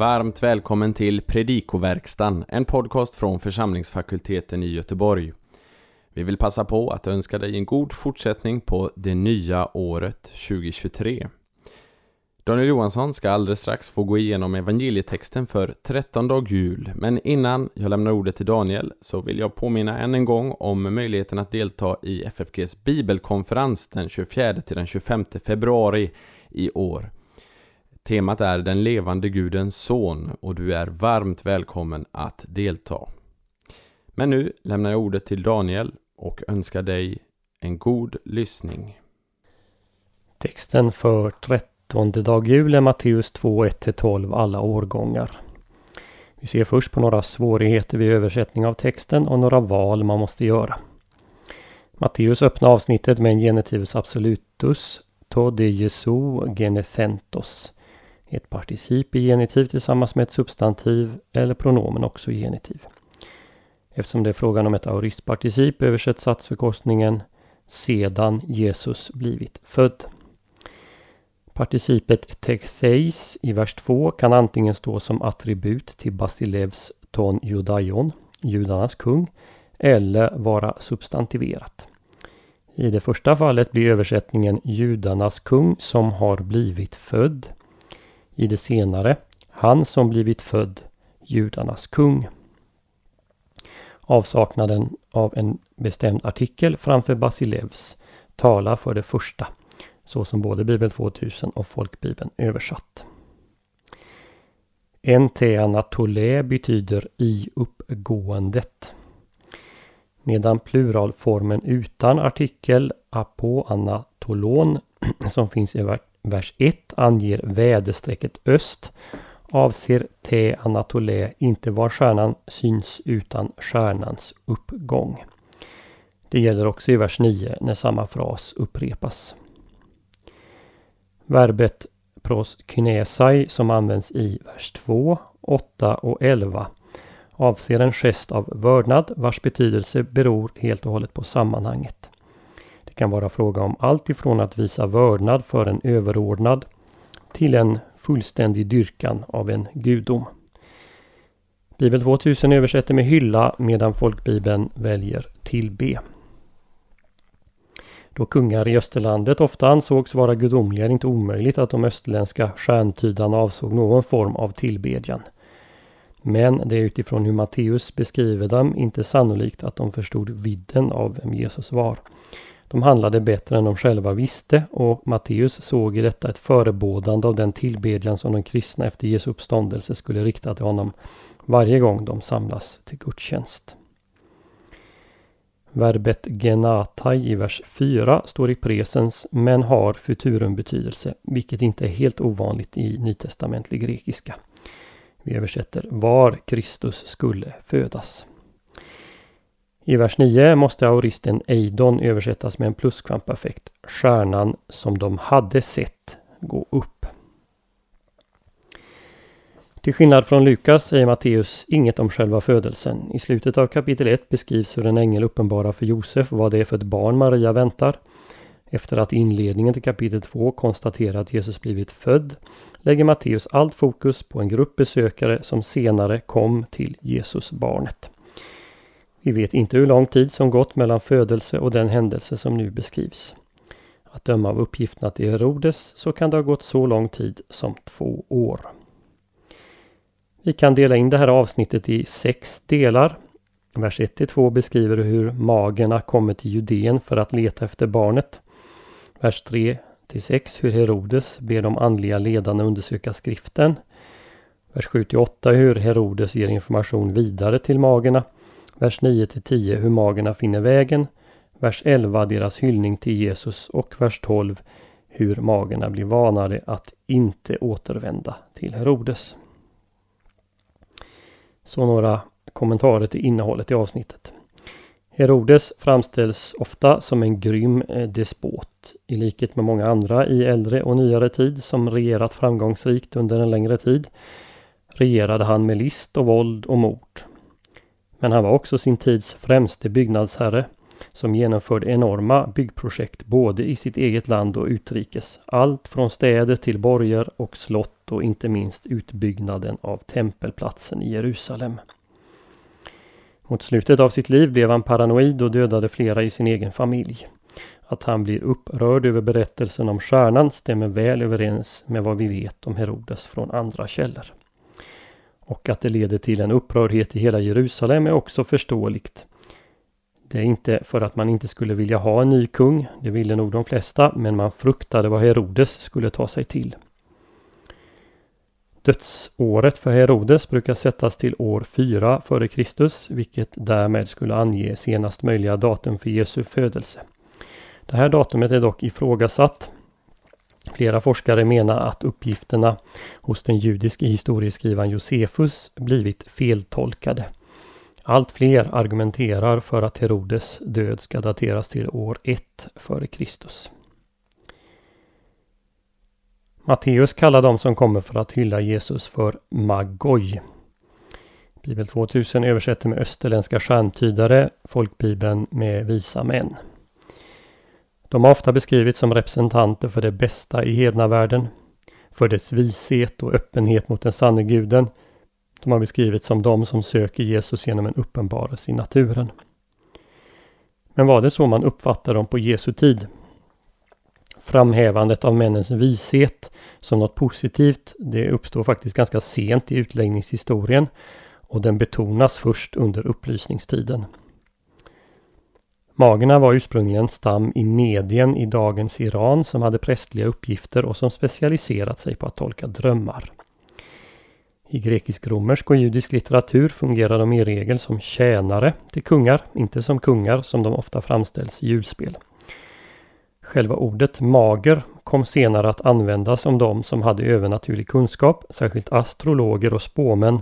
Varmt välkommen till Predikoverkstan, en podcast från församlingsfakulteten i Göteborg. Vi vill passa på att önska dig en god fortsättning på det nya året 2023. Daniel Johansson ska alldeles strax få gå igenom evangelietexten för 13 dag jul, men innan jag lämnar ordet till Daniel så vill jag påminna än en gång om möjligheten att delta i FFGs bibelkonferens den 24 till den 25 februari i år. Temat är Den levande Gudens son och du är varmt välkommen att delta. Men nu lämnar jag ordet till Daniel och önskar dig en god lyssning. Texten för 13 dag jul är Matteus 2, 1-12 alla årgångar. Vi ser först på några svårigheter vid översättning av texten och några val man måste göra. Matteus öppnar avsnittet med en genitivus absolutus, to de Jesu genethentos. Ett particip i genitiv tillsammans med ett substantiv eller pronomen också i genitiv. Eftersom det är frågan om ett aoristparticip översätts satsförkortningen sedan Jesus blivit född. Participet tektheis i vers 2 kan antingen stå som attribut till Basilevs ton judaion, judarnas kung, eller vara substantiverat. I det första fallet blir översättningen judarnas kung som har blivit född. I det senare, han som blivit född, judarnas kung. Avsaknaden av en bestämd artikel framför Basilevs talar för det första, så som både Bibel 2000 och Folkbibeln översatt. Enteanatole betyder i uppgåendet. Medan pluralformen utan artikel apoanatolon som finns i vers 1 anger väderstrecket öst avser Te anatolä inte var stjärnan syns utan stjärnans uppgång. Det gäller också i vers 9 när samma fras upprepas. Verbet proskinesai som används i vers 2, 8 och 11 avser en gest av vördnad vars betydelse beror helt och hållet på sammanhanget. Det kan vara fråga om allt ifrån att visa vördnad för en överordnad till en fullständig dyrkan av en gudom. Bibel 2000 översätter med hylla medan folkbibeln väljer tillbe. Då kungar i Österlandet ofta ansågs vara gudomliga är det inte omöjligt att de österländska stjärntydarna avsåg någon form av tillbedjan. Men det är utifrån hur Matteus beskriver dem inte sannolikt att de förstod vidden av vem Jesus var. De handlade bättre än de själva visste och Matteus såg i detta ett förebådande av den tillbedjan som de kristna efter Jesu uppståndelse skulle rikta till honom varje gång de samlas till gudstjänst. Verbet genatai i vers 4 står i presens men har futurum betydelse, vilket inte är helt ovanligt i nytestamentlig grekiska. Vi översätter var Kristus skulle födas. I vers 9 måste aoristen eidon översättas med en pluskvampeffekt, Stjärnan som de hade sett gå upp. Till skillnad från Lukas säger Matteus inget om själva födelsen. I slutet av kapitel 1 beskrivs hur en ängel uppenbarar för Josef vad det är för ett barn Maria väntar. Efter att i inledningen till kapitel 2 konstaterar att Jesus blivit född lägger Matteus allt fokus på en grupp besökare som senare kom till Jesus barnet. Vi vet inte hur lång tid som gått mellan födelse och den händelse som nu beskrivs. Att döma av uppgifterna till Herodes så kan det ha gått så lång tid som två år. Vi kan dela in det här avsnittet i sex delar. Vers 1-2 beskriver hur magerna kommer till Judeen för att leta efter barnet. Vers 3-6 hur Herodes ber de andliga ledarna undersöka skriften. Vers 7-8 hur Herodes ger information vidare till magerna vers 9 10 hur magerna finner vägen, vers 11 deras hyllning till Jesus och vers 12 hur magerna blir vanade att inte återvända till Herodes. Så några kommentarer till innehållet i avsnittet. Herodes framställs ofta som en grym eh, despot. I likhet med många andra i äldre och nyare tid som regerat framgångsrikt under en längre tid regerade han med list och våld och mord. Men han var också sin tids främste byggnadsherre som genomförde enorma byggprojekt både i sitt eget land och utrikes. Allt från städer till borger och slott och inte minst utbyggnaden av tempelplatsen i Jerusalem. Mot slutet av sitt liv blev han paranoid och dödade flera i sin egen familj. Att han blir upprörd över berättelsen om stjärnan stämmer väl överens med vad vi vet om Herodes från andra källor. Och att det leder till en upprördhet i hela Jerusalem är också förståeligt. Det är inte för att man inte skulle vilja ha en ny kung, det ville nog de flesta, men man fruktade vad Herodes skulle ta sig till. Dödsåret för Herodes brukar sättas till år 4 f.Kr. vilket därmed skulle ange senast möjliga datum för Jesu födelse. Det här datumet är dock ifrågasatt. Flera forskare menar att uppgifterna hos den judiske historieskrivaren Josefus blivit feltolkade. Allt fler argumenterar för att Herodes död ska dateras till år 1 f.Kr. Matteus kallar de som kommer för att hylla Jesus för Magoj. Bibel 2000 översätter med österländska stjärntydare, folkbibeln med visa män. De har ofta beskrivits som representanter för det bästa i hednavärlden, för dess vishet och öppenhet mot den sanne guden. De har beskrivits som de som söker Jesus genom en uppenbarelse i naturen. Men var det så man uppfattade dem på Jesu tid? Framhävandet av männens vishet som något positivt, det uppstår faktiskt ganska sent i utläggningshistorien och den betonas först under upplysningstiden. Magerna var ursprungligen stam i Medien i dagens Iran som hade prästliga uppgifter och som specialiserat sig på att tolka drömmar. I grekisk-romersk och judisk litteratur fungerar de i regel som tjänare till kungar, inte som kungar som de ofta framställs i julspel. Själva ordet mager kom senare att användas om de som hade övernaturlig kunskap, särskilt astrologer och spåmän.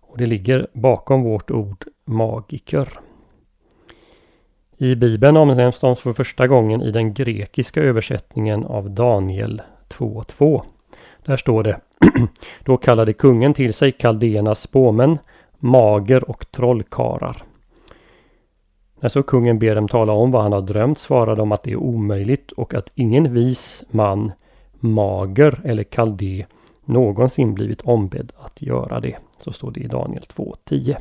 Och det ligger bakom vårt ord magiker. I Bibeln omnämns de för första gången i den grekiska översättningen av Daniel 2.2. Där står det Då kallade kungen till sig kaldéernas spåmän, mager och trollkarlar. När så kungen ber dem tala om vad han har drömt svarar de att det är omöjligt och att ingen vis man, mager eller kaldé någonsin blivit ombedd att göra det. Så står det i Daniel 2.10.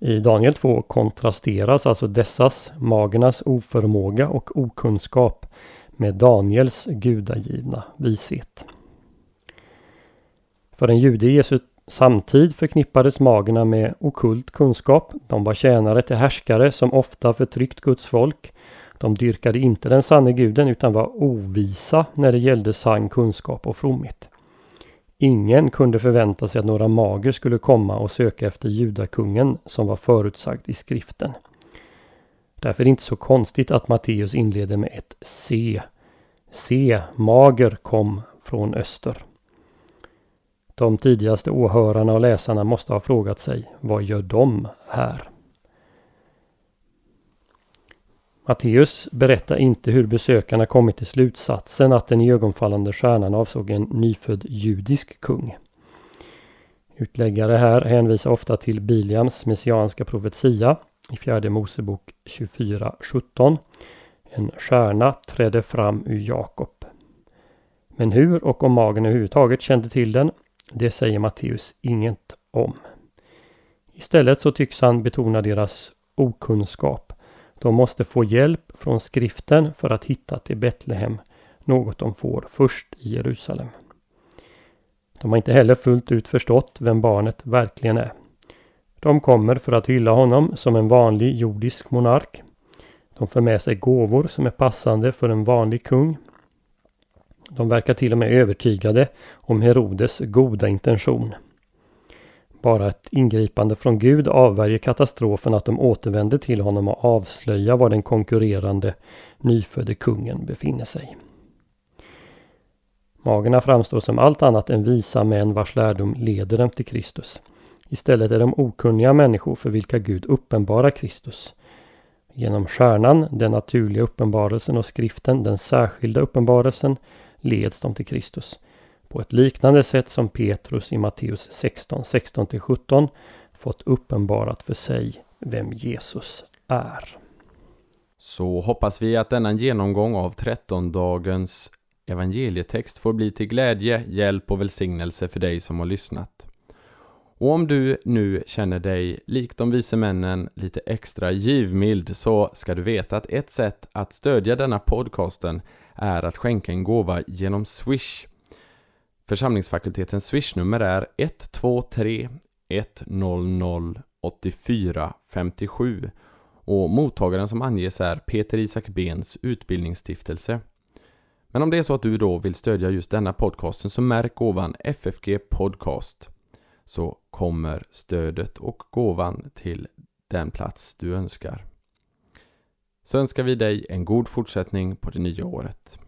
I Daniel 2 kontrasteras alltså dessas, magernas oförmåga och okunskap med Daniels gudagivna vishet. För en jude i Jesu samtid förknippades magerna med okult kunskap. De var tjänare till härskare som ofta förtryckt Guds folk. De dyrkade inte den sanne guden utan var ovisa när det gällde sann kunskap och fromhet. Ingen kunde förvänta sig att några mager skulle komma och söka efter judakungen som var förutsagd i skriften. Därför är det inte så konstigt att Matteus inleder med ett C. C. mager kom från öster. De tidigaste åhörarna och läsarna måste ha frågat sig, vad gör de här? Matteus berättar inte hur besökarna kommit till slutsatsen att den iögonfallande stjärnan avsåg en nyfödd judisk kung. Utläggare här hänvisar ofta till Biliams messianska profetia i fjärde Mosebok 24.17. En stjärna trädde fram ur Jakob. Men hur och om magen överhuvudtaget kände till den, det säger Matteus inget om. Istället så tycks han betona deras okunskap de måste få hjälp från skriften för att hitta till Betlehem, något de får först i Jerusalem. De har inte heller fullt ut förstått vem barnet verkligen är. De kommer för att hylla honom som en vanlig jordisk monark. De för med sig gåvor som är passande för en vanlig kung. De verkar till och med övertygade om Herodes goda intention. Bara ett ingripande från Gud avvärjer katastrofen att de återvänder till honom och avslöjar var den konkurrerande nyfödde kungen befinner sig. Magerna framstår som allt annat än visa män vars lärdom leder dem till Kristus. Istället är de okunniga människor för vilka Gud uppenbarar Kristus. Genom stjärnan, den naturliga uppenbarelsen och skriften, den särskilda uppenbarelsen, leds de till Kristus på ett liknande sätt som Petrus i Matteus 16, 16-17 fått uppenbarat för sig vem Jesus är. Så hoppas vi att denna genomgång av trettondagens evangelietext får bli till glädje, hjälp och välsignelse för dig som har lyssnat. Och om du nu känner dig, likt de vise männen, lite extra givmild så ska du veta att ett sätt att stödja denna podcasten är att skänka en gåva genom Swish. Församlingsfakultetens swishnummer är 123 100 84 57 och mottagaren som anges är Peter Isak Bens utbildningsstiftelse. Men om det är så att du då vill stödja just denna podcasten så märk gåvan FFG Podcast så kommer stödet och gåvan till den plats du önskar. Så önskar vi dig en god fortsättning på det nya året.